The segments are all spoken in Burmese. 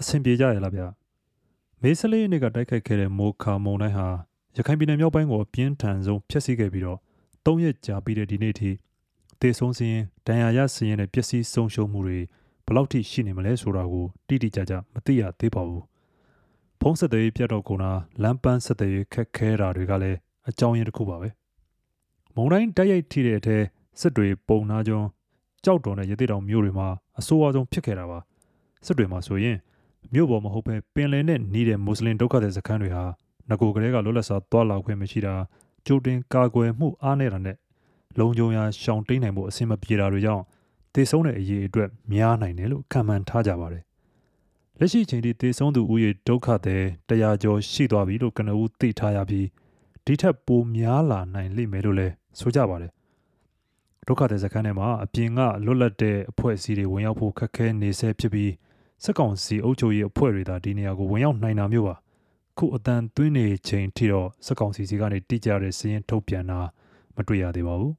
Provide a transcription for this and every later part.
အဆင်ပြေကြရလားဗျမေးစလေးနေ့ကတိုက်ခိုက်ခဲ့တဲ့မိုခါမုံတိုင်းဟာရခိုင်ပြည်နယ်မြောက်ပိုင်းကိုအပြင်းထန်ဆုံးဖျက်ဆီးခဲ့ပြီးတော့၃ရက်ကြာပြီးတဲ့ဒီနေ့ထိတေဆုံးစင်းဒဏ်ရာရစင်းနဲ့ပျက်စီးဆုံးရှုံးမှုတွေဘယ်လောက်ထိရှိနေမလဲဆိုတာကိုတိတိကျကျမသိရသေးပါဘူးဖုံးဆက်တဲ့ပြတ်တော့ကုန်တာလမ်းပန်းဆက်တဲ့ခက်ခဲတာတွေကလည်းအကြောင်းရင်းတစ်ခုပါပဲမုံတိုင်းတိုက်ရိုက်ထိတဲ့အထက်စစ်တွေပုံနာကျွန်းကြောက်တော်နဲ့ရသေးတောင်မြို့တွေမှာအဆိုးအဆုံးဖြစ်ခဲ့တာပါစစ်တွေမှာဆိုရင် မြို့ပေါ်မဟုတ်ပဲပင်လယ်နဲ့နီးတဲ့မွတ်စလင်ဒုက္ခသည်စခန်းတွေဟာငကိုကလေးကလွတ်လပ်စွာတွာလာခွင့်မရှိတာကြိုတင်ကာကွယ်မှုအားနည်းတာနဲ့လုံခြုံရာရှောင်တိန်နိုင်မှုအဆင်မပြေတာတွေကြောင့်တေဆုံးတဲ့အရေးအတွက်များနိုင်တယ်လို့ခံမှန်းထားကြပါတယ်လက်ရှိချိန်ထိတေဆုံးသူဦးရေဒုက္ခသည်တရားကျော်ရှိသွားပြီလို့ကနဦးသိထားရပြီးဒီထက်ပိုများလာနိုင်လိမ့်မယ်လို့လည်းဆိုကြပါတယ်ဒုက္ခသည်စခန်းထဲမှာအပြင်ကလွတ်လပ်တဲ့အဖွဲ့အစည်းတွေဝင်ရောက်ဖို့ခက်ခဲနေဆဲဖြစ်ပြီး စက်ကောင်စီအုပ်ချုပ်ရေးအဖွဲ့တွေသာဒီနေရာကိုဝင်ရောက်နိုင်တာမျိုးပါခုအတန်သွင်းနေချိန်ထိတော့စက်ကောင်စီစီကနေတိကျတဲ့စီးရင်ထုတ်ပြန်တာမတွေ့ရသေးပါဘူး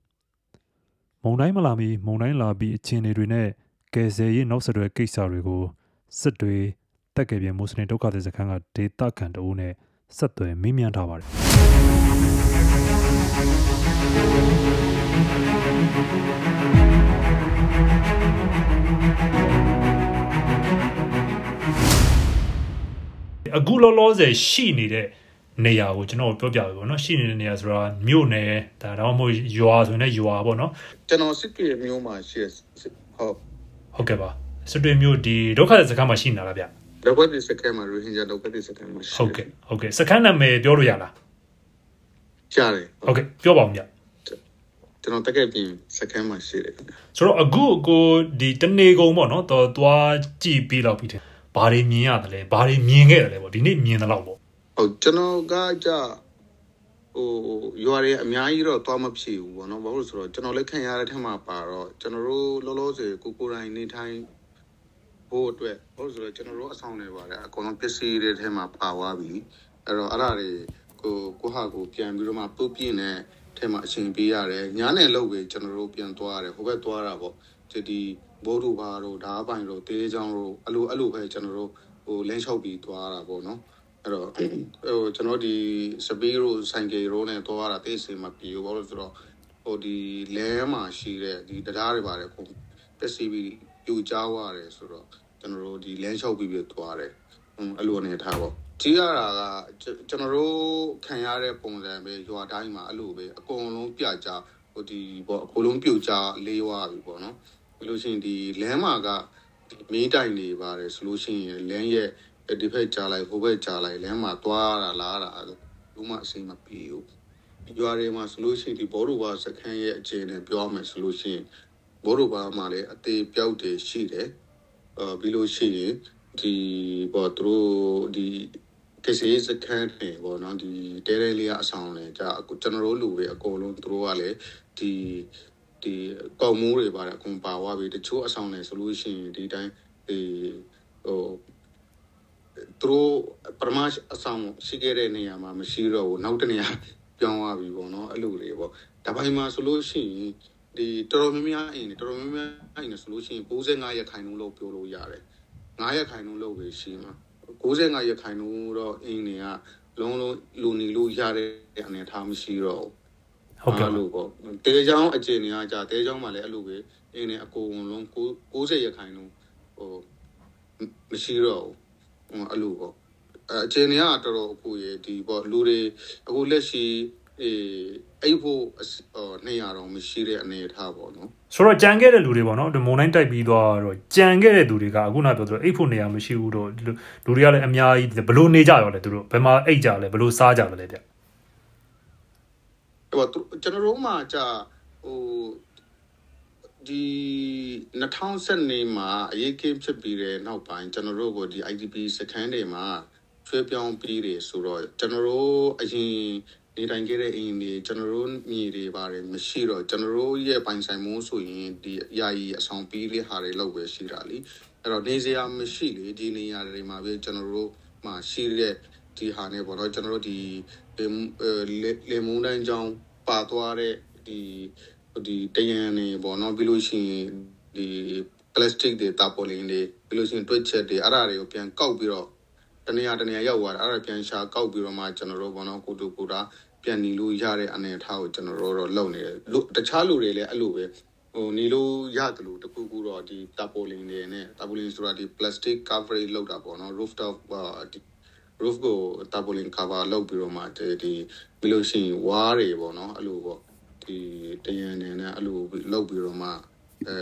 မုံတိုင်းမလာမီမုံတိုင်းလာပြီးအခြေအနေတွေနဲ့ကယ်ဆယ်ရေးနောက်ဆက်တွဲကိစ္စတွေကိုစစ်တွေတက်ကယ်ပြင်းမွတ်စလင်ဒုက္ခသည်စခန်းကဒေတာခန်တအုပ်နဲ့ဆက်သွယ်မေးမြန်းထားပါတယ် အခုလောလောဆယ်ရှိနေတဲ့နေရာကိုကျွန်တော်ပြောပြပြီပေါ့နော်ရှိနေတဲ့နေရာဆိုတာမြို့နယ်ဒါတော့မဟုတ်ရွာဆိုရင်လည်းရွာပေါ့နော်ကျွန်တော်စစ်တွေမြို့မှာရှိဟုတ်ဟုတ်ကဲ့ပါစစ်တွေမြို့ဒီဒုက္ခသည်စခန်းမှာရှိနေတာလားဗျဒုက္ခသည်စခန်းမှာရိုဟင်ဂျာဒုက္ခသည်စခန်းမှာရှိဟုတ်ကဲ့ဟုတ်ကဲ့စခန်းနာမည်ပြောလို့ရလားကြားတယ်ဟုတ်ကဲ့ပြောပါဦးဗျကျွန်တော်တက်ကက်ပြင်စခန်းမှာရှိတယ်ဆိုတော့အခုကိုဒီတနေကုန်ပေါ့နော်တော့သွားကြည့်ပြီးတော့ပြီးတယ် ဘာတွေမြင်ရတယ်လဲဘာတွေမြင်ခဲ့တယ်လဲပေါ့ဒီနေ့မြင်တယ်လို့ပေါ့ဟုတ်ကျွန်တော်ကကြဟိုရွာတွေအများကြီးတော့သွားမဖြစ်ဘူးပေါ့နော်ဘာလို့ဆိုတော့ကျွန်တော်လည်းခံရတဲ့ထက်မှာပါတော့ကျွန်တော်တို့လောလောဆယ်ကိုကိုတိုင်းနေထိုင်ဖို့အတွက်ဘာလို့ဆိုတော့ကျွန်တော်တို့အဆောင်တွေပါတယ်အကုန်လုံးပစ္စည်းတွေထဲမှာပါသွားပြီအဲ့တော့အဲ့ဒါတွေကိုကိုဟာကိုပြန်ပြီးတော့မှပုတ်ပြင်းတဲ့ထဲမှာအချိန်ပေးရတယ်ညားနယ်လောက်ပဲကျွန်တော်တို့ပြန်သွားရတယ်ဟိုဘက်သွားတာပေါ့ဒီ ဘိုးတို့ဘာတို့ဓာပိုင်တို့တေးချောင်းတို့အဲ့လိုအဲ့လိုပဲကျွန်တော်တို့ဟိုလင်းလျှောက်ပြီးသွားတာပေါ့နော်အဲ့တော့ဟိုကျွန်တော်ဒီစပီးရိုဆိုင်ကေရိုနဲ့သွားတာတိတ်စီမပြေဘူးဘာလို့ဆိုတော့ဟိုဒီလဲမှာရှိတဲ့ဒီတရားတွေပါတယ်ခုပက်စီဘီပြူချားသွားတယ်ဆိုတော့ကျွန်တော်တို့ဒီလမ်းလျှောက်ပြီးပြီးသွားတယ်အဲ့လိုအနေထားပေါ့ကြီးရတာကကျွန်တော်တို့ခံရတဲ့ပုံစံပဲရွာတိုင်းမှာအဲ့လိုပဲအကုန်လုံးပြကြဟိုဒီပေါ့အကုန်လုံးပြုတ်ကြလေးဝါပြီပေါ့နော် ဘယ်လိုရှင်ဒီလမ်းမှာကမင်းတိုင်နေပါတယ်ဆိုလို့ရှိရင်လမ်းရဲ့ဒီဘက်ကြာလိုက်ဟိုဘက်ကြာလိုက်လမ်းမှာသွားတာလားတာဘူးမှအစိမ့်မပြေဘူးရွာတွေမှာဆိုလို့ရှိရင်ဒီဘောရူဘာစခန်းရဲ့အခြေအနေပြောမယ်ဆိုလို့ရှိရင်ဘောရူဘာမှာလည်းအသေးပြောက်တွေရှိတယ်အာပြီးလို့ရှိရင်ဒီဘောသူတို့ဒီကစီစခန်းတွေဘောနော်ဒီတဲတဲလေးကအဆောင်လေကြာကျွန်တော်တို့လူတွေအကုန်လုံးသူတို့ကလည်းဒီ ဒီကောက်မိုးတွေပါတယ်အကုန်ပါသွားပြီတချို့အဆောင်တွေဆိုလို့ရှိရင်ဒီတိုင်းဒီဟိုသူတို့ပရမရှိဆောင်ရှိခဲ့တဲ့နေရာမှာမရှိတော့ဘူးနောက်တနေရာပြောင်းသွားပြီပေါ့နော်အဲ့လိုတွေပေါ့ဒါပိုင်းမှာဆိုလို့ရှိရင်ဒီတော်တော်များများအိမ်တွေတော်တော်များများအိမ်တွေဆိုလို့ရှိရင်65ရက်ခိုင်နှုန်းလို့ပြောလို့ရတယ်9ရက်ခိုင်နှုန်းလို့ပဲရှိမှာ65ရက်ခိုင်နှုန်းတော့အိမ်တွေကလုံးလုံးလူနေလို့ရတဲ့အနေထားမရှိတော့ ဟုတ်ကဲ့လို့ပေါ့တဲချောင်းအခြေအနေကကြာတဲချောင်းမှာလည်းအဲ့လိုပဲအိမ်တွေအကုန်လုံး90ရက်ခိုင်နှုန်းဟိုမရှိတော့ဘူးအဲ့လိုပေါ့အခြေအနေကတော်တော်အခုရေဒီပေါ့လူတွေအခုလက်ရှိအေးအဲ့ဖို့နေရာတော့မရှိတဲ့အနေအထားပေါ့နော်ဆိုတော့ကြံခဲ့တဲ့လူတွေပေါ့နော်ဒီမုံတိုင်းတိုက်ပြီးသွားတော့ကြံခဲ့တဲ့သူတွေကအခုနပြောသလိုအိတ်ဖို့နေရာမရှိဘူးတော့လူတွေကလည်းအများကြီးဘလို့နေကြရောလဲသူတို့ဘယ်မှာအိတ်ကြလဲဘလို့စားကြလဲဗျ ဟိုကျွန်တော်တို့မှကြာဟိုဒီ2012မှာအရေးကင်းဖြစ်ပြီးတဲ့နောက်ပိုင်းကျွန်တော်တို့ကိုဒီ IDP စခန်းတွေမှာချွေးပြောင်းပြီးတယ်ဆိုတော့ကျွန်တော်တို့အရင်နေတိုင်းခဲ့တဲ့အိမ်တွေကျွန်တော်တို့မြေတွေပါတယ်မရှိတော့ကျွန်တော်တို့ရဲ့ပိုင်ဆိုင်မှုဆိုရင်ဒီယာယီအဆောင်ပြီးတဲ့ဟာတွေလောက်ပဲရှိတာလीအဲ့တော့နေစရာမရှိလေဒီနေရာတွေမှာပဲကျွန်တော်တို့မှာရှိတဲ့ ဒီဟာနဲ့ပေါ့နော်ကျွန်တော်တို့ဒီလေမုန်တိုင်းကြောင်းပါသွားတဲ့ဒီဒီတရံနေပေါ့နော်ပြီးလို့ရှိရင်ဒီ plastic တွေတာပေါ်လင်းတွေပြီးလို့ရှိရင်တွက်ချက်တွေအဲ့ဒါတွေကိုပြန်ကောက်ပြီးတော့တနေရာတနေရာရောက်သွားတာအဲ့ဒါပြန်ရှာကောက်ပြီးတော့မှကျွန်တော်တို့ဘောနော်ကိုတူကိုတာပြန်နီလို့ရတဲ့အနေအထားကိုကျွန်တော်တို့တော့လုပ်နေတယ်လို့တခြားလူတွေလည်းအဲ့လိုပဲဟိုနီလို့ရတယ်လို့တခုခုတော့ဒီတာပေါ်လင်းတွေနဲ့တာပေါ်လင်းဆိုတာဒီ plastic coverage လောက်တာပေါ့နော် rooftop ဒီ roof ကို tarpaulin cover လုပ်ပြီးတော့မှဒီဒီပြီးလို့ရှိရင်ဝါးတွေပေါ့နော်အဲ့လိုပေါ့ဒီတရံနေနဲ့အဲ့လိုလုပ်ပြီးတော့မှအဲ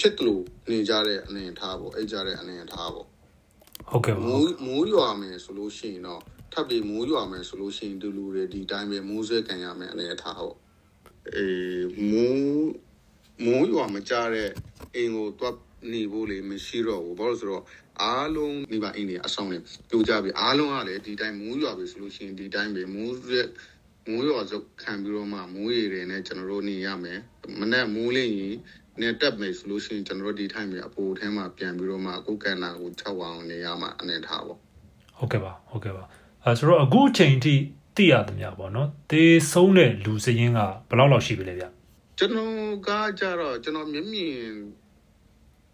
ဖြစ်လို့နေကြတဲ့အနေအထားပေါ့အဲ့ကြတဲ့အနေအထားပေါ့ဟုတ်ကဲ့ပါမိုးမိုးရွာမယ်ဆိုလို့ရှိရင်တော့ထပ်ပြီးမိုးရွာမယ်ဆိုလို့ရှိရင်ဒီလူတွေဒီတိုင်းပဲမိုးဆွဲကန်ရမယ်အနေအထားပေါ့အေးမိုးမိုးရွာမကြတဲ့အိမ်ကိုတွတ် နေဖို့လေမရှိတော့ဘူးဘာလို့လဲဆိုတော့အားလုံးမိဘအိမ်တွေအဆောင်နေပြိုကြပြီအားလုံးကလည်းဒီတိုင်းမိုးရွာပြီဆိုလို့ရှိရင်ဒီတိုင်းပဲမိုးဆွဲမိုးရွာစုပ်ခံပြီးတော့မှမိုးရေတွေနဲ့ကျွန်တော်တို့နေရမယ်မနေ့မိုးလေးရင်နေတက်မယ်ဆိုလို့ရှိရင်ကျွန်တော်တို့ဒီထိုင်ပြီးအပိုထဲမှာပြန်ပြီးတော့မှအခုကန်နာကို၆အောင်နေရမှာအနေထားပေါ့ဟုတ်ကဲ့ပါဟုတ်ကဲ့ပါအဲဆိုတော့အခုအချိန်ထိသိရသမျှပေါ့နော်သေဆုံးတဲ့လူစရင်းကဘယ်လောက်လောက်ရှိပြီလဲဗျကျွန်တော်ကကြတော့ကျွန်တော်မျက်မြင်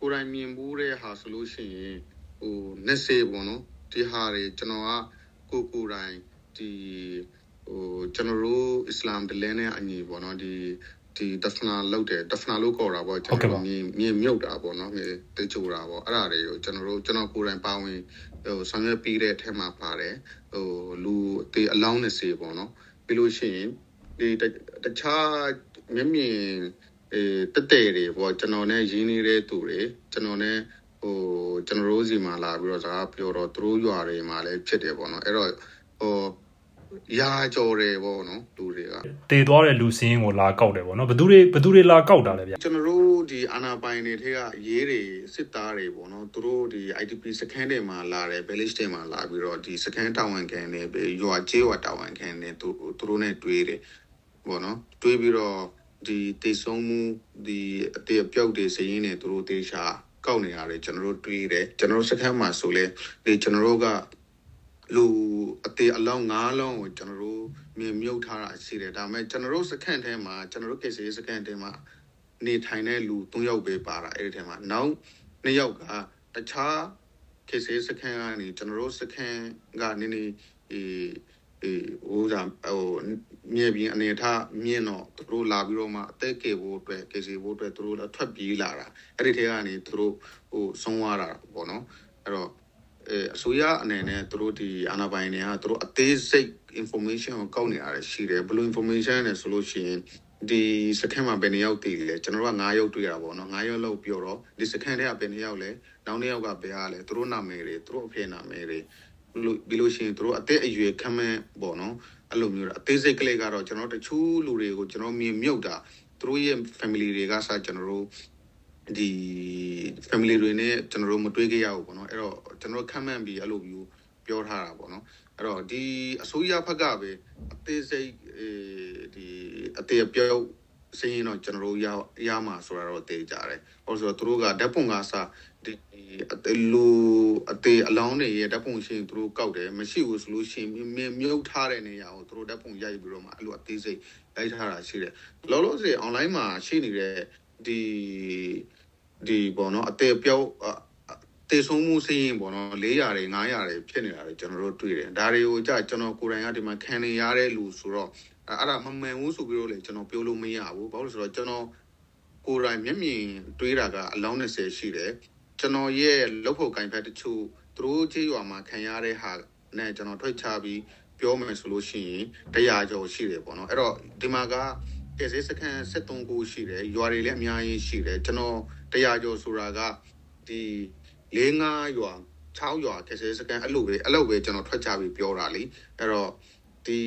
ကိုယ်တိုင်မြင်ဘူးတဲ့ဟာဆိုလို့ရှိရင်ဟို20ပေါ့နော်ဒီဟာတွေကျွန်တော်ကကိုကိုယ်တိုင်ဒီဟိုကျွန်တော်တို့အစ္စလာမ်တလဲနဲ့အညီပေါ့နော်ဒီဒီဒဖနာလောက်တယ်ဒဖနာလို့ခေါ်တာပေါ့ကျွန်တော်မြင်မြင်မြုပ်တာပေါ့နော်မြေတေချိုတာပေါ့အဲ့ဒါတွေကိုကျွန်တော်တို့ကျွန်တော်ကိုယ်တိုင်ပါဝင်ဟိုဆောင်ရွက်ပြီးတဲ့အထက်မှာပါတယ်ဟိုလူအသေးအလောင်း20ပေါ့နော်ပြီးလို့ရှိရင်ဒီတခြားမျက်မြင် အဲတက်တဲ့တွေပေါ့ကျွန်တော်နဲ့ရင်းနေတဲ့သူတွေကျွန်တော်နဲ့ဟိုကျွန်တော်တို့စီမှာလာပြီးတော့စကားပြောတော့သူတို့ရွာတွေမှာလည်းဖြစ်တယ်ပေါ့နော်အဲ့တော့ဟိုရာကြော်တယ်ပေါ့နော်လူတွေကသေသွားတဲ့လူစရင်းကိုလာကောက်တယ်ပေါ့နော်ဘယ်သူတွေဘယ်သူတွေလာကောက်တာလဲဗျကျွန်တော်တို့ဒီအာနာပိုင်တွေထဲကရေးတွေစစ်သားတွေပေါ့နော်သူတို့ဒီ IDP စခန်းတွေမှာလာတယ် village တွေမှာလာပြီးတော့ဒီစခန်းတာဝန်ခံတွေရွာကျေးရွာတာဝန်ခံတွေသူသူတို့နဲ့တွေ့တယ်ပေါ့နော်တွေ့ပြီးတော့ ဒီတေဆုံးမှုဒီအတေအပြောက်တွေစရင်းတွေသူတို့တေချာကောက်နေရတယ်ကျွန်တော်တို့တွေ့တယ်ကျွန်တော်တို့စခန်းမှာဆိုလဲဒီကျွန်တော်တို့ကလူအတေအလောင်း၅လောင်းကိုကျွန်တော်တို့မြင်မြုပ်ထားတာရှိတယ်ဒါပေမဲ့ကျွန်တော်တို့စခန်းထဲမှာကျွန်တော်တို့ကေစီစခန်းထဲမှာနေထိုင်တဲ့လူ၃ယောက်ပဲပါတာအဲ့ဒီထဲမှာနောက်၂ယောက်ကတခြားခေတ်စေးစခန်းကနေကျွန်တော်တို့စခန်းကနေနေအေး အေးဟိုကဟိုမြေပြင်အနေထားမြင့်တော့သူတို့လာပြီးတော့မှအသက်ကေဖို့အတွက်ကေစီဖို့အတွက်သူတို့လည်းထွက်ပြေးလာတာအဲ့ဒီထဲကနေသူတို့ဟိုဆုံးသွားတာပေါ့နော်အဲ့တော့အဲအစိုးရအနေနဲ့သူတို့ဒီအာဏာပိုင်တွေကသူတို့အသေးစိတ် information ကိုကောက်နေရတယ်ရှိတယ်ဘယ်လို information လဲဆိုလို့ရှိရင်ဒီစခန်းမှာဘယ်နှစ်ယောက်တည်လဲကျွန်တော်တို့က9ယောက်တွေ့ရတာပေါ့နော်9ယောက်လောက်ပြောတော့ဒီစခန်းထဲကဘယ်နှစ်ယောက်လဲနောက်နှစ်ယောက်ကဘယ်ဟာလဲသူတို့နာမည်တွေသူတို့အဖေနာမည်တွေ လို့ပြီးလို့ရှိရင်သူတို့အသက်အရွယ်ခမ်းမဲ့ပေါ့နော်အဲ့လိုမျိုးအသေးစိတ်ကလေးကတော့ကျွန်တော်တချို့လူတွေကိုကျွန်တော်မြင်မြုပ်တာသူတို့ရဲ့ family တွေကစကျွန်တော်တို့ဒီ family တွေနဲ့ကျွန်တော်တို့မတွေ့ကြရဘူးပေါ့နော်အဲ့တော့ကျွန်တော်ခမ်းမှန်ပြီးအဲ့လိုမျိုးပြောထားတာပေါ့နော်အဲ့တော့ဒီအစိုးရဘက်ကပဲအသေးစိတ်အဲဒီအသေးအပြောက် စင်းရင်တော့ကျွန်တော်တို့ရရမှာဆိုတာတော့သိကြတယ်။ဟောဆိုတော့သူတို့ကဓာတ်ပုံကစဒီအသေးလူအသေးအလောင်းတွေရဲ့ဓာတ်ပုံရှင်သူတို့ကောက်တယ်မရှိဘူးဆိုလို့ရှိရင်မြင်မြုပ်ထားတဲ့နေရာကိုသူတို့ဓာတ်ပုံရိုက်ပြီးတော့မှအဲ့လိုအသေးစိတ်ရိုက်ထားတာရှိတယ်။လောလောဆယ် online မှာရှိနေတဲ့ဒီဒီပေါ့နော်အသေးပြောက်တေဆုံးမှုစရင်ပေါ့နော်400တွေ900တွေဖြစ်နေတာတွေကျွန်တော်တို့တွေ့တယ်ဒါတွေကိုကြာကျွန်တော်ကိုယ်တိုင်ကဒီမှာခံနေရတဲ့လူဆိုတော့ အဲ့ဒါမမှန်ဘူးဆိုပြီးတော့လေကျွန်တော်ပြောလို့မရဘူးဘာလို့လဲဆိုတော့ကျွန်တော်ကိုယ်တိုင်မျက်မြင်တွေးတာကအလောင်း20ရှိတယ်ကျွန်တော်ရဲ့လုပ်ဖို့ကင်ဖက်တချို့သူတို့ကြေးရွာမှာခံရတဲ့ဟာနဲ့ကျွန်တော်ထွက်ချပြီးပြောမယ်ဆိုလို့ရှိရင်တရားကျော်ရှိတယ်ပေါ့နော်အဲ့တော့ဒီမှာကကဲစေးစခန်း73ခုရှိတယ်ရွာတွေလည်းအများကြီးရှိတယ်ကျွန်တော်တရားကျော်ဆိုတာကဒီ၄၅ရွာ6ရွာကဲစေးစကန်အဲ့လိုပဲအဲ့လိုပဲကျွန်တော်ထွက်ချပြီးပြောတာလीအဲ့တော့ဒီ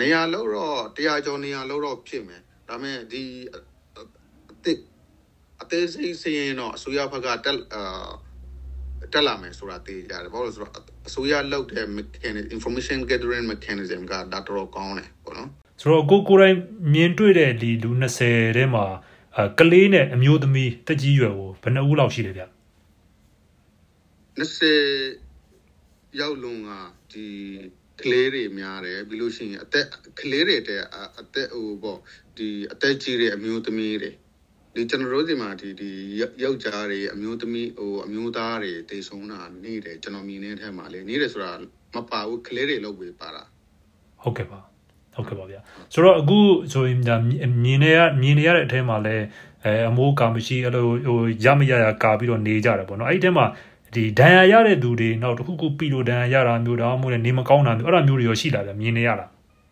နေရာလောက်တော့တရားကျော်နေရာလောက်တော့ဖြစ်မယ်ဒါပေမဲ့ဒီအစ်အသေးစိတ်စရင်တော့အစိုးရဘက်ကတက်အာတက်လာမယ်ဆိုတာသိရတယ်ဘာလို့လဲဆိုတော့အစိုးရလောက်တဲ့ mechanism information gathering mechanism ကဒါတော်ကောင်းတယ်ပေါ့နော်ဆိုတော့ကိုကိုယ်တိုင်မြင်တွေ့တဲ့ဒီလူ20ထဲမှာအဲကလေးနဲ့အမျိုးသမီးတက်ကြီးရွယ်ကိုဘယ်နှဦးလောက်ရှိလဲဗျ20ရောက်လုံးကဒီ ကလေးတွေများတယ်ပြီးလို့ရှိရင်အသက်ကလေးတွေတဲ့အသက်ဟိုပေါ့ဒီအသက်ကြီးတဲ့အမျိုးသမီးတွေဒီကျွန်တော်တို့ဒီမှာဒီဒီယောက်ျားတွေအမျိုးသမီးဟိုအမျိုးသားတွေတေဆုံးတာနေတယ်ကျွန်တော်မြင်နေတဲ့ထဲမှာလေနေတယ်ဆိုတာမပါဘူးကလေးတွေလောက်ပဲပါတာဟုတ်ကဲ့ပါဟုတ်ကဲ့ပါဗျာဆိုတော့အခုဆိုရင်ဒါမြင်နေရမြင်နေရတဲ့အထဲမှာလည်းအဲအမိုးကာမရှိအဲ့လိုဟိုရမရရကာပြီးတော့နေကြတယ်ပေါ့နော်အဲ့ဒီထဲမှာ ဒီဒဏ်ရာရတဲ့သူတွေနောက်တစ်ခုခုပြီးလို့ဒဏ်ရာရတာမျိုးဒါမှမဟုတ်လည်းနေမကောင်းတာမျိုးအဲ့ဒါမျိုးတွေရောရှိလာတယ်မြင်နေရတာ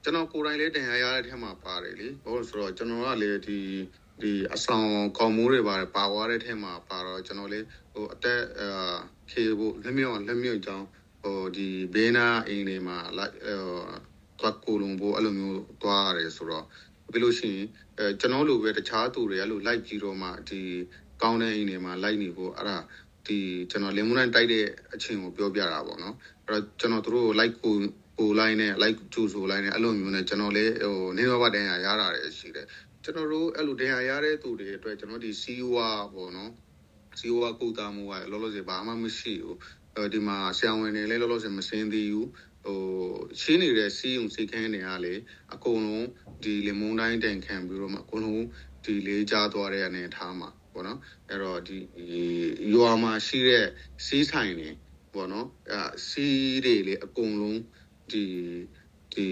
ကျွန်တော်ကိုယ်တိုင်လည်းတင်ရရတဲ့ထဲမှာပါတယ်လေဟိုဆိုတော့ကျွန်တော်ကလည်းဒီဒီအဆောင်ကောင်းမိုးတွေပါတယ်ပါသွားတဲ့ထဲမှာပါတော့ကျွန်တော်လည်းဟိုအသက်အာခေဖို့လက်မြော့လက်မြော့ကြောင်းဟိုဒီဘေးနာအိမ်တွေမှာလိုက်ဟိုသွားကိုလုံးဖို့အဲ့လိုမျိုးသွားရတယ်ဆိုတော့ပြီးလို့ရှိရင်အဲကျွန်တော်လိုပဲတခြားသူတွေအဲ့လိုလိုက်ပြီးတော့မှဒီကောင်းတဲ့အိမ်တွေမှာလိုက်နေဖို့အဲ့ဒါ ဒီကျွန်တော်လင်မွန်တိုင်းတိုက်တဲ့အချင်းကိုပြောပြတာပေါ့နော်အဲ့တော့ကျွန်တော်တို့လိုက်ကိုကိုလိုက်နဲ့ like ကျူဆိုလိုက်နဲ့အဲ့လိုမျိုးနဲ့ကျွန်တော်လည်းဟိုနေတော့ဗတန်ရရတာလည်းရှိတယ်ကျွန်တော်တို့အဲ့လိုတင်ရရတဲ့သူတွေအတွက်ကျွန်တော်ဒီ CEO ပေါ့နော် CEO ကုသမှုကလောလောဆယ်ဘာမှမရှိဘူးအဲဒီမှာဆရာဝန်တွေလည်းလောလောဆယ်မစင်းသေးဘူးဟိုရှင်းနေတဲ့စီးုံစိတ်ခန်းတွေကလေအကုန်လုံးဒီလေမုန်တိုင်းတန်ခံပြီးတော့မှအကုန်လုံးဒီလေးကြားသွားတဲ့အနေထားမှာ ပေါ့နော်အဲ့တော့ဒီရွာမှာရှိတဲ့စီးဆိုင်တွေပေါ့နော်အဲစီးတွေလေအကုန်လုံးဒီဒီ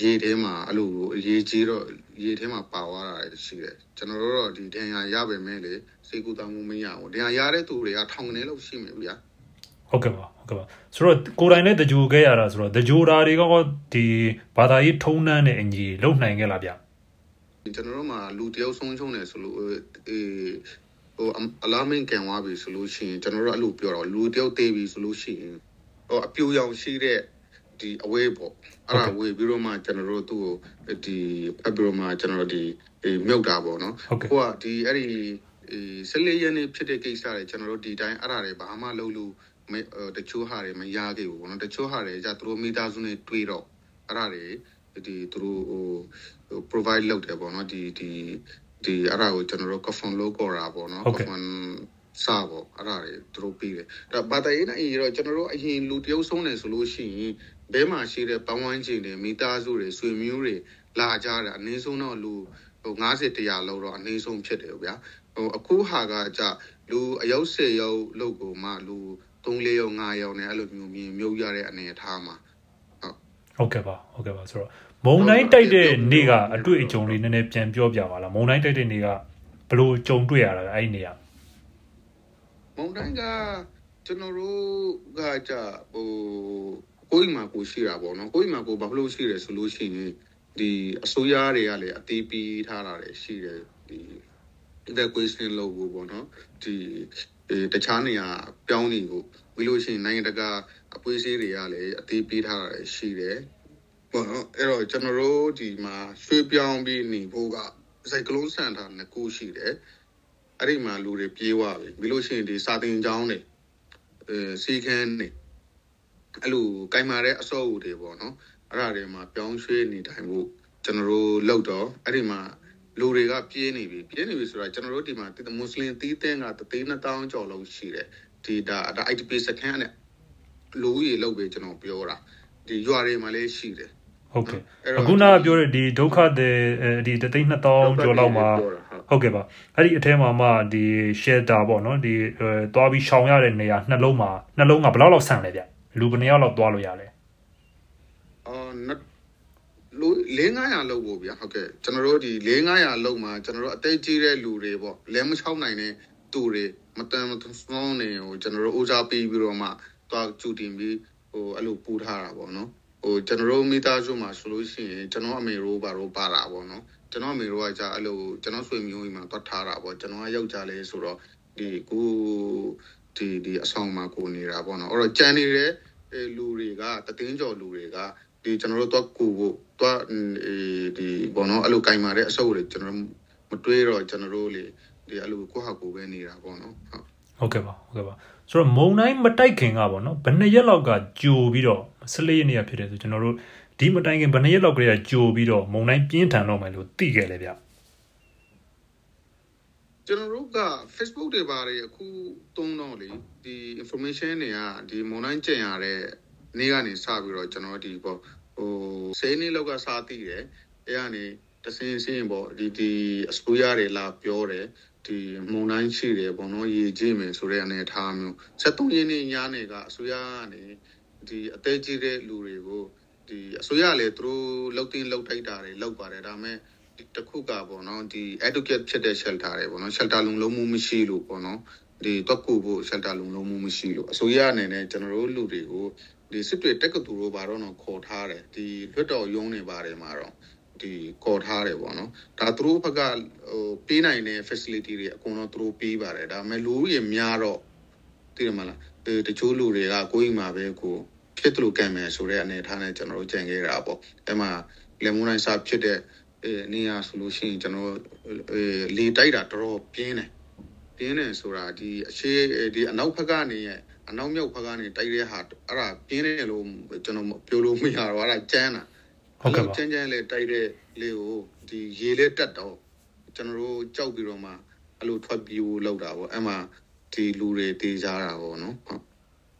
ရေထဲမှာအဲ့လိုရေကြီးတော့ရေထဲမှာပါသွားတာရှိတယ်ကျွန်တော်တို့တော့ဒီဒဏ်ရာရပါမယ်လေစေကူတောင်းမှုမရဘူးဒဏ်ရာရတဲ့သူတွေကထောင်ကနေလောက်ရှိမယ်ဗျာဟုတ်ကဲ့ပါဟုတ်ကဲ့ပါဆိုတော့ကိုယ်တိုင်လည်းတကြိုခဲ့ရတာဆိုတော့တကြိုတာတွေကဒီဘာသာရေးထုံးနှန်းတဲ့အညီလုံနိုင်ခဲ့လားဗျ ကျွန်တော်တို့မှာလူတယောက်ဆုံးရှုံးတယ်ဆိုလို့အေးဟိုအလာမင်းကန်သွားပြီဆိုလို့ရှိရင်ကျွန်တော်တို့အဲ့လိုပြောတော့လူတယောက်တေးပြီဆိုလို့ရှိရင်ဟိုအပြူရောင်ရှိတဲ့ဒီအဝေးပေါ့အဲ့ဒါဝေးပြီးတော့မှကျွန်တော်တို့သူ့ကိုဒီဖက်ပြီးတော့မှကျွန်တော်တို့ဒီမြုပ်တာပေါ့နော်ဟိုကဒီအဲ့ဒီဆက်လေးရနေဖြစ်တဲ့ကိစ္စတွေကျွန်တော်တို့ဒီတိုင်းအဲ့ဒါတွေဘာမှလုပ်လို့တချို့ဟာတွေမရခဲ့ဘူးပေါ့နော်တချို့ဟာတွေじゃသူတို့မိသားစုနဲ့တွေးတော့အဲ့ဒါတွေ ဒီသူတို့ဟို provide လုပ်တယ်ပေါ့နော်ဒီဒီဒီအဲ့ဒါကိုကျွန်တော်တို့ confirm လုပ်ကြတာပေါ့နော် confirm စာပေါ့အဲ့ဒါတွေသူတို့ပြီးတယ်ဒါဘာတရေးနိုင်ရောကျွန်တော်တို့အရင်လူတယောက်ဆုံးတယ်ဆိုလို့ရှိရင်ဘဲမှာရှိတဲ့ပန်းဝန်းကျင်တွေမိသားစုတွေဆွေမျိုးတွေလာကြတာအနည်းဆုံးတော့လူဟို90 100လောက်တော့အနည်းဆုံးဖြစ်တယ်ဗျာဟိုအခုဟာကကြလူအယောက်10ယောက်လောက်ကိုမှလူ3 4ယောက်5ယောက်နဲ့အဲ့လိုမျိုးမြင်မြုပ်ရတဲ့အနေအထားမှာ ဟုတ်ကဲ့ပါဟုတ်ကဲ့ပါဆိုတော့မုံတိုင်းတိုက်တဲ့နေ့ကအတွေ့အကြုံလေးနည်းနည်းပြန်ပြောပြပါလားမုံတိုင်းတိုက်တဲ့နေ့ကဘလို့ကြုံတွေ့ရတာအဲ့ဒီနေ့ကမုံတိုင်းကကျွန်တော်တို့ကကြဟိုကိုယ်မှာကိုရှိတာပေါ့နော်ကိုယ်မှာကိုဘာလို့ရှိတယ်ဆိုလို့ရှိရင်ဒီအစိုးရတွေကလည်းအသေးပြီးထားတာလည်းရှိတယ်ဒီ evacuation လုပ်ဖို့ပေါ့နော်ဒီတခြားနေရာပြောင်းနေဖို့ပြီးလို့ရှိရင်နိုင်ငံတကာ အပွေးဆေးတွေကလည်းအသေးပေးထားတာရှိတယ်ပေါ့နော်အဲ့တော့ကျွန်တော်တို့ဒီမှာရွှေ့ပြောင်းပြီးနေဖို့ကစိုက်ကလုံးစံထားနှစ်ခုရှိတယ်အဲ့ဒီမှာလူတွေပြေးသွားပြီပြီးလို့ရှိရင်ဒီစာတင်ကျောင်းတွေအဲစီခန်းတွေအဲ့လိုကင်မာတဲ့အစောအုပ်တွေပေါ့နော်အဲ့ဒါတွေမှာပြောင်းရွှေ့နေတိုင်းဖို့ကျွန်တော်တို့လောက်တော့အဲ့ဒီမှာလူတွေကပြေးနေပြီပြေးနေပြီဆိုတာကျွန်တော်တို့ဒီမှာမွတ်စလင်တီးတဲ့ကတသိန်း2000ကျော်လောက်ရှိတယ်ဒီဒါဒါ IDP စခန်းနဲ့ လူကြီးလောက်ပဲကျွန်တော်ပြောတာဒီရွာတွေမှာလည်းရှိတယ်ဟုတ်ကဲ့အခုနကပြောတဲ့ဒီဒုက္ခတဲ့ဒီတသိန်း2000ကျော်လောက်မှာဟုတ်ကဲ့ပါအဲ့ဒီအထဲမှာမှဒီ shelter ပေါ့နော်ဒီသွားပြီးရှောင်ရတဲ့နေရာနှလုံးမှာနှလုံးကဘယ်လောက်လောက်ဆန့်လဲဗျလူဘယ်နှယောက်လောက်သွားလို့ရလဲအော်လူ4900လောက်ပေါ့ဗျာဟုတ်ကဲ့ကျွန်တော်တို့ဒီ4900လောက်မှာကျွန်တော်တို့အသိကြီးတဲ့လူတွေပေါ့လဲမချောက်နိုင်တဲ့သူတွေမတန်မသွန်းနေဟိုကျွန်တော်တို့ဦးစားပေးပြီးတော့မှ သွားကျူတင်ပြီးဟိုအဲ့လိုပူထားတာပေါ့နော်ဟိုကျွန်တော်တို့မိသားစုမှာဆိုလို့ရှိရင်ကျွန်တော်အမေတို့ဘာတို့ပါတာပေါ့နော်ကျွန်တော်အမေတို့ကကြာအဲ့လိုကျွန်တော်ဆွေမျိုးကြီးမှာသွားထားတာပေါ့ကျွန်တော်ကယောက်ျားလေးဆိုတော့ဒီကိုဒီဒီအဆောင်မှာကိုနေတာပေါ့နော်အဲ့တော့ကြံနေတဲ့လူတွေကတသိန်းကျော်လူတွေကဒီကျွန်တော်တို့တော့ကိုကိုတော့ဒီဘောနော်အဲ့လိုကင်မာတဲ့အဆုပ်တွေကျွန်တော်မတွေးတော့ကျွန်တော်တို့လေဒီအဲ့လိုကိုဟာကိုပဲနေတာပေါ့နော်ဟုတ်ဟုတ်ကဲ့ပါဟုတ်ကဲ့ပါ ဆိုတော့မုံတိုင်းမတိုက်ခင်ကပေါ့နော်ဘယ်နှစ်ရက်လောက်ကကြိုပြီးတော့14ရက်နေ့ကဖြစ်တယ်ဆိုကျွန်တော်တို့ဒီမတိုင်ခင်ဘယ်နှစ်ရက်လောက်ကလေးကကြိုပြီးတော့မုံတိုင်းပြင်းထန်တော့မယ်လို့သိခဲ့လေဗျကျွန်တော်တို့က Facebook တွေပါတယ်အခုသုံးတော့လေဒီ information တွေကဒီမုံတိုင်းကျင်ရတဲ့နေ့ကနေစပြီးတော့ကျွန်တော်ဒီပေါ့ဟိုစိနေလောက်ကစားသိတယ်အဲကနေတစင်းစင်းပေါ့ဒီဒီအစိုးရတွေလာပြောတယ် ဒီမုံတိုင်းရှိတယ်ပေါ့နော်ရေကြီးမယ်ဆိုတဲ့အနေအထားမျိုး73ရင်းနေညနေကအစိုးရကနေဒီအသေးကြီးတဲ့လူတွေကိုဒီအစိုးရလည်းသူတို့လောက်တင်လောက်တိုက်တာတွေလောက်ပါတယ်ဒါပေမဲ့တခုကပေါ့နော်ဒီ educate ဖြစ်တဲ့ shelter တွေပေါ့နော် shelter လုံလုံးမှုမရှိလို့ပေါ့နော်ဒီတော့ကူဖို့ shelter လုံလုံးမှုမရှိလို့အစိုးရအနေနဲ့ကျွန်တော်တို့လူတွေကိုဒီစစ်တွေတက်ကတူတို့ဘာတော့တော့ခေါ်ထားတယ်ဒီလွတ်တော်ရုံးနေပါတယ်မှာတော့ ဒီခေါ်ထားတယ်ပေါ့နော်ဒါသူတို့ဘက်ကဟိုပေးနိုင်တဲ့ facility တွေအကုန်လုံးသူတို့ပေးပါတယ်ဒါပေမဲ့လူဦးရေများတော့သိရမလားဒီတချို့လူတွေကကိုယ်အိမ်မှာပဲကိုဖြစ်တယ်လို့ကံမယ်ဆိုတဲ့အနေထားနဲ့ကျွန်တော်တို့ကြံခဲ့တာပေါ့အဲ့မှာလေမွန်နိုင်စာဖြစ်တဲ့အဲနေရဆိုလို့ရှိရင်ကျွန်တော်အဲလေတိုက်တာတော်တော်ပြင်းတယ်ပြင်းတယ်ဆိုတာဒီအခြေဒီအနောက်ဘက်ကနေအနောက်မြောက်ဘက်ကနေတိုက်တဲ့ဟာအဲ့ဒါပြင်းတယ်လို့ကျွန်တော်ပြောလို့မရတော့အဲ့ဒါကျန်းတာ ဟုတ်ကဲ့ပါကျန်းကျန်းလေးတိုက်တဲ့လေးကိုဒီရေလေးတက်တော့ကျွန်တော်တို့ကြောက်ပြီးတော့မှအဲ့လိုထွက်ပြီးလောက်တာပေါ့အဲ့မှာဒီလူတွေတေးကြတာပေါ့နော်ဟုတ်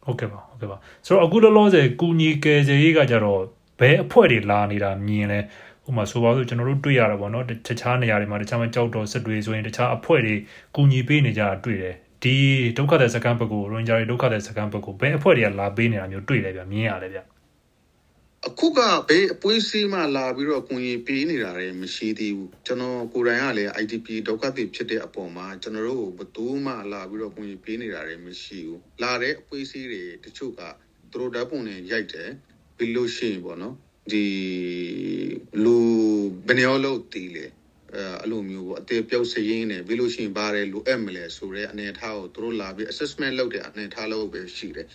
ဟုတ်ကဲ့ပါဟုတ်ကဲ့ပါဆိုတော့အခုလောလောဆယ်ကုညီကယ်ဆယ်ရေးကကြတော့ဘယ်အဖွဲ့တွေလာနေတာမြင်လဲဥမာဆိုပါစို့ကျွန်တော်တို့တွေ့ရတာပေါ့နော်တခြားနေရာတွေမှာတခြားမှာကြောက်တော်စစ်တွေဆိုရင်တခြားအဖွဲ့တွေကုညီပေးနေကြတာတွေ့တယ်ဒီဒုက္ခတဲ့စကန်ဘက်ကိုရွန်ဂျာတွေဒုက္ခတဲ့စကန်ဘက်ကိုဘယ်အဖွဲ့တွေကလာပေးနေတာမျိုးတွေ့လဲဗျမြင်ရတယ်ဗျ အခုကဘေးအပွေးစီးမှလာပြီးတော့ကိုရင်ပေးနေတာလည်းမရှိသေးဘူးကျွန်တော်ကိုယ်တိုင်ကလည်း IDP ဒုက္ခသည်ဖြစ်တဲ့အပေါ်မှာကျွန်တော်တို့ဘသူမှလာပြီးတော့ကိုရင်ပေးနေတာလည်းမရှိဘူးလာတဲ့အပွေးစီးတွေတချို့ကသူတို့ဓာတ်ပုံတွေရိုက်တယ်ပြီးလို့ရှိရင်ပေါ့နော်ဒီလူဘယ်နေရာလို့တီးလေအဲအဲ့လိုမျိုးပေါ့အသေးပြုတ်စရင်နေပြီးလို့ရှိရင်ဘာလဲလိုအပ်မလဲဆိုတဲ့အနေအထားကိုသူတို့လာပြီး assessment လုပ်တဲ့အနေအထားလို့ပဲရှိတယ်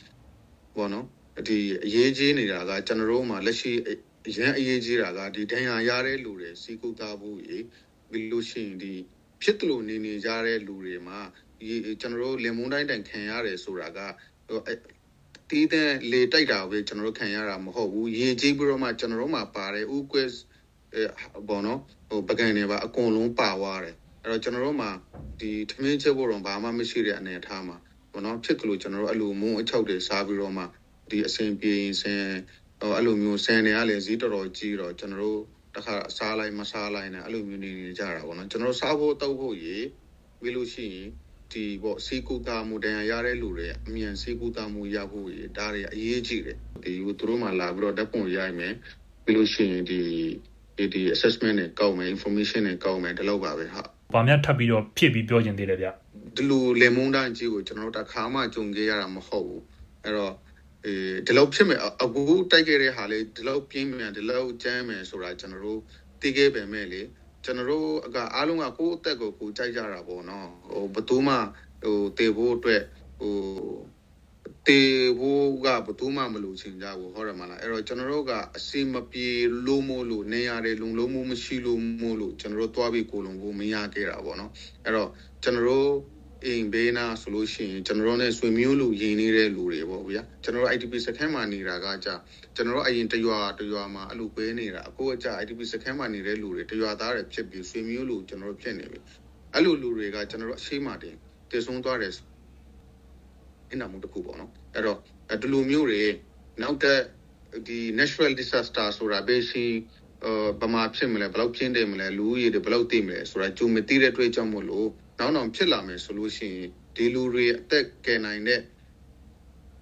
ပေါ့နော် ဒီအရေးကြီးနေတာကကျွန်တော်တို့မှာလက်ရှိရန်အရေးကြီးတာကဒီဒဏ်ရာရတဲ့လူတွေစီကုသဖို့ရေပြီးလို့ရှိရင်ဒီဖြစ်တယ်လို့နေနေကြတဲ့လူတွေမှာကျွန်တော်တို့လင်မွန်းတိုင်းတိုင်ခံရတယ်ဆိုတာကတီးတဲ့လေတိုက်တာပဲကျွန်တော်တို့ခံရတာမဟုတ်ဘူးရေကြီးပြီးတော့မှကျွန်တော်တို့မှာပါတယ်ဥကွဲဘောနော်ဟိုပကံတွေပါအကုန်လုံးပါသွားတယ်အဲ့တော့ကျွန်တော်တို့မှာဒီထမင်းချက်ဖို့တော့ဘာမှမရှိတဲ့အနေအထားမှာဘောနော်ဖြစ်ကလို့ကျွန်တော်တို့အဲ့လိုမုံအချောက်တွေစားပြီးတော့မှ ဒီအစင်ပြေရင်စင်ဟိုအဲ့လိုမျိုးဆန်တွေကလည်းဈေးတော်တော်ကြီးတော့ကျွန်တော်တို့တခါစားလိုက်မစားလိုက်နဲ့အဲ့လိုမျိုးနေနေကြတာပေါ့နော်ကျွန်တော်စားဖို့တောက်ဖို့ရေပြီးလို့ရှိရင်ဒီပေါ့စီကူတာမှုတန်ရရတဲ့လူတွေအမြန်စီကူတာမှုရဖို့ရေဒါတွေအရေးကြီးတယ်ဒီသူတို့မှလာပြီးတော့ဓာတ်ပုံရိုက်မယ်ပြီးလို့ရှိရင်ဒီဒီဒီ assessment နဲ့ကောက်မယ် information နဲ့ကောက်မယ်ဒီလောက်ပါပဲဟာဘာများထပ်ပြီးတော့ဖြစ်ပြီးပြောချင်သေးတယ်ဗျဒီလိုလေမုန်းတန်းကြီးကိုကျွန်တော်တို့တခါမှကြုံခဲ့ရတာမဟုတ်ဘူးအဲ့တော့ အေးဒီလောက်ဖြစ်မယ်အခုတိုက်ခဲ့တဲ့ဟာလေဒီလောက်ပြင်းမြန်ဒီလောက်ကြမ်းမယ်ဆိုတာကျွန်တော်တို့သိခဲ့ပေမဲ့လေကျွန်တော်တို့ကအားလုံးကကိုယ့်အသက်ကိုကိုယ်ကြိုက်ကြတာပေါ့နော်ဟိုဘသူမှဟိုတေဖို့အတွက်ဟိုတေဖို့ကဘသူမှမလို့ချင်ကြဘူးဟုတ်တယ်မလားအဲ့တော့ကျွန်တော်တို့ကအစီမပြေလို့မို့လို့နေရတယ်လုံလုံးမှုမရှိလို့မို့လို့ကျွန်တော်တို့သွားပြီးကိုလုံဖို့မရခဲ့တာပေါ့နော်အဲ့တော့ကျွန်တော်တို့ အိမ်ဘေးနာဆိုလို့ရှိရင်ကျွန်တော်တို့ ਨੇ ဆွေမျိုးလူရင်းနေတဲ့လူတွေပေါ့ဗျာကျွန်တော်တို့ IDP စခန်းမှာနေတာကကြာကျွန်တော်တို့အရင်တရွာတရွာမှာအလူပေးနေတာအခုအကြာ IDP စခန်းမှာနေတဲ့လူတွေတရွာသားတွေဖြစ်ပြီးဆွေမျိုးလူကျွန်တော်တို့ဖြစ်နေပြီအဲ့လိုလူတွေကကျွန်တော်တို့အရှိမတင်တည်ဆုံးသွားတယ်အင်းနာမှုတစ်ခုပေါ့နော်အဲ့တော့ဒီလိုမျိုးတွေနောက်တဲ့ဒီ natural disaster ဆိုတာပဲရှိအာဗမာဖြစ်မလဲဘယ်လောက်ပြင်းတယ်မလဲလူဦးရေတွေဘယ်လောက်သိမလဲဆိုတာကြုံမသိတဲ့အတွက်ကြောင့်မို့လို့ နောက်နောက်ဖြစ်လာမယ်ဆိုလို့ရှိရင်ဒီလူတွေအသက်ကယ်နိုင်တဲ့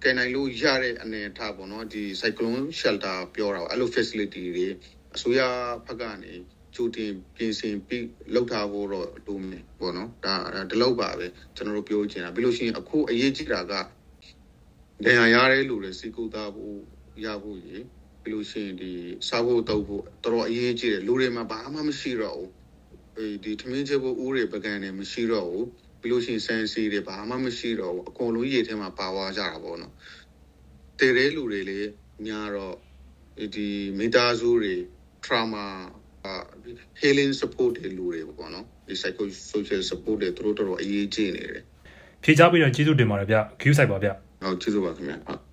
ကယ်နိုင်လို့ရတဲ့အနေအထားပေါ့နော်ဒီ cyclone shelter ပြောတာအဲ့လို facility တွေအစိုးရဘက်ကနေကြိုတင်ပြင်ဆင်ပြီးလောက်ထားဖို့တော့လိုမယ်ပေါ့နော်ဒါဒီလောက်ပါပဲကျွန်တော်တို့ပြောချင်တာပြီးလို့ရှိရင်အခုအရေးကြီးတာကဒဏ်ရာရတဲ့လူတွေစီကူတာဖို့ရဖို့ရေပြီးလို့ရှိရင်ဒီစားဖို့တောက်ဖို့တော်တော်အရေးကြီးတယ်လူတွေမှာဘာမှမရှိတော့ဘူး ဒီထမင်းချက်ဖို့ဦးတွေပကံတွေမရှိတော့ဘူးပြီးလို့ရှိရင်ဆန်စီတွေဘာမှမရှိတော့ဘူးအကုန်လုံးရေထဲမှာပါသွားကြတာပေါ့နော်တည်တဲ့လူတွေလေများတော့ဒီမိသားစုတွေ trauma healing support တွေလူတွေပေါ့နော်ဒီ psycho social support တွေသူတို့တော်တော်အရေးကြီးနေတယ်ဖြေချပြီးတော့ကျေးဇူးတင်ပါတယ်ဗျ queue site ပါဗျဟုတ်ကျေးဇူးပါခင်ဗျဟုတ်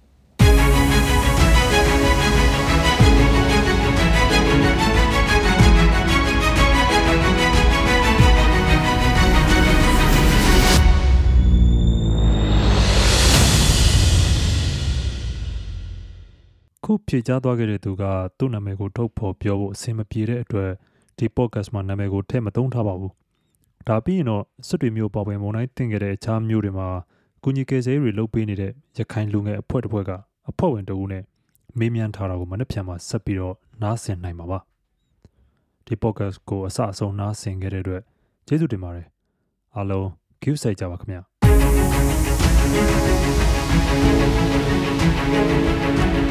ခုဖြေကြားသွားခဲ့တဲ့သူကသူ့နာမည်ကိုထုတ်ဖော်ပြောဖို့အဆင်မပြေတဲ့အတွက်ဒီ podcast မှာနာမည်ကိုထည့်မသုံးထားပါဘူး။ဒါပြီးရင်တော့စစ်တွေမျိုးပေါ်ပင်မုံတိုင်းတင်ခဲ့တဲ့အခြားမျိုးတွေမှာကုညီကယ်ဆယ်ရေးတွေလုပ်ပေးနေတဲ့ရခိုင်လူငယ်အဖွဲ့တစ်ဖွဲ့ကအဖွဲ့ဝင်တအူးနဲ့မေးမြန်းထားတာကိုမနေ့ပြန်မှာဆက်ပြီးတော့နားဆင်နိုင်မှာပါ။ဒီ podcast ကိုအစအဆုံးနားဆင်ခဲ့တဲ့အတွက်ကျေးဇူးတင်ပါတယ်။အားလုံး Q ဆိုင်ကြပါခင်ဗျာ။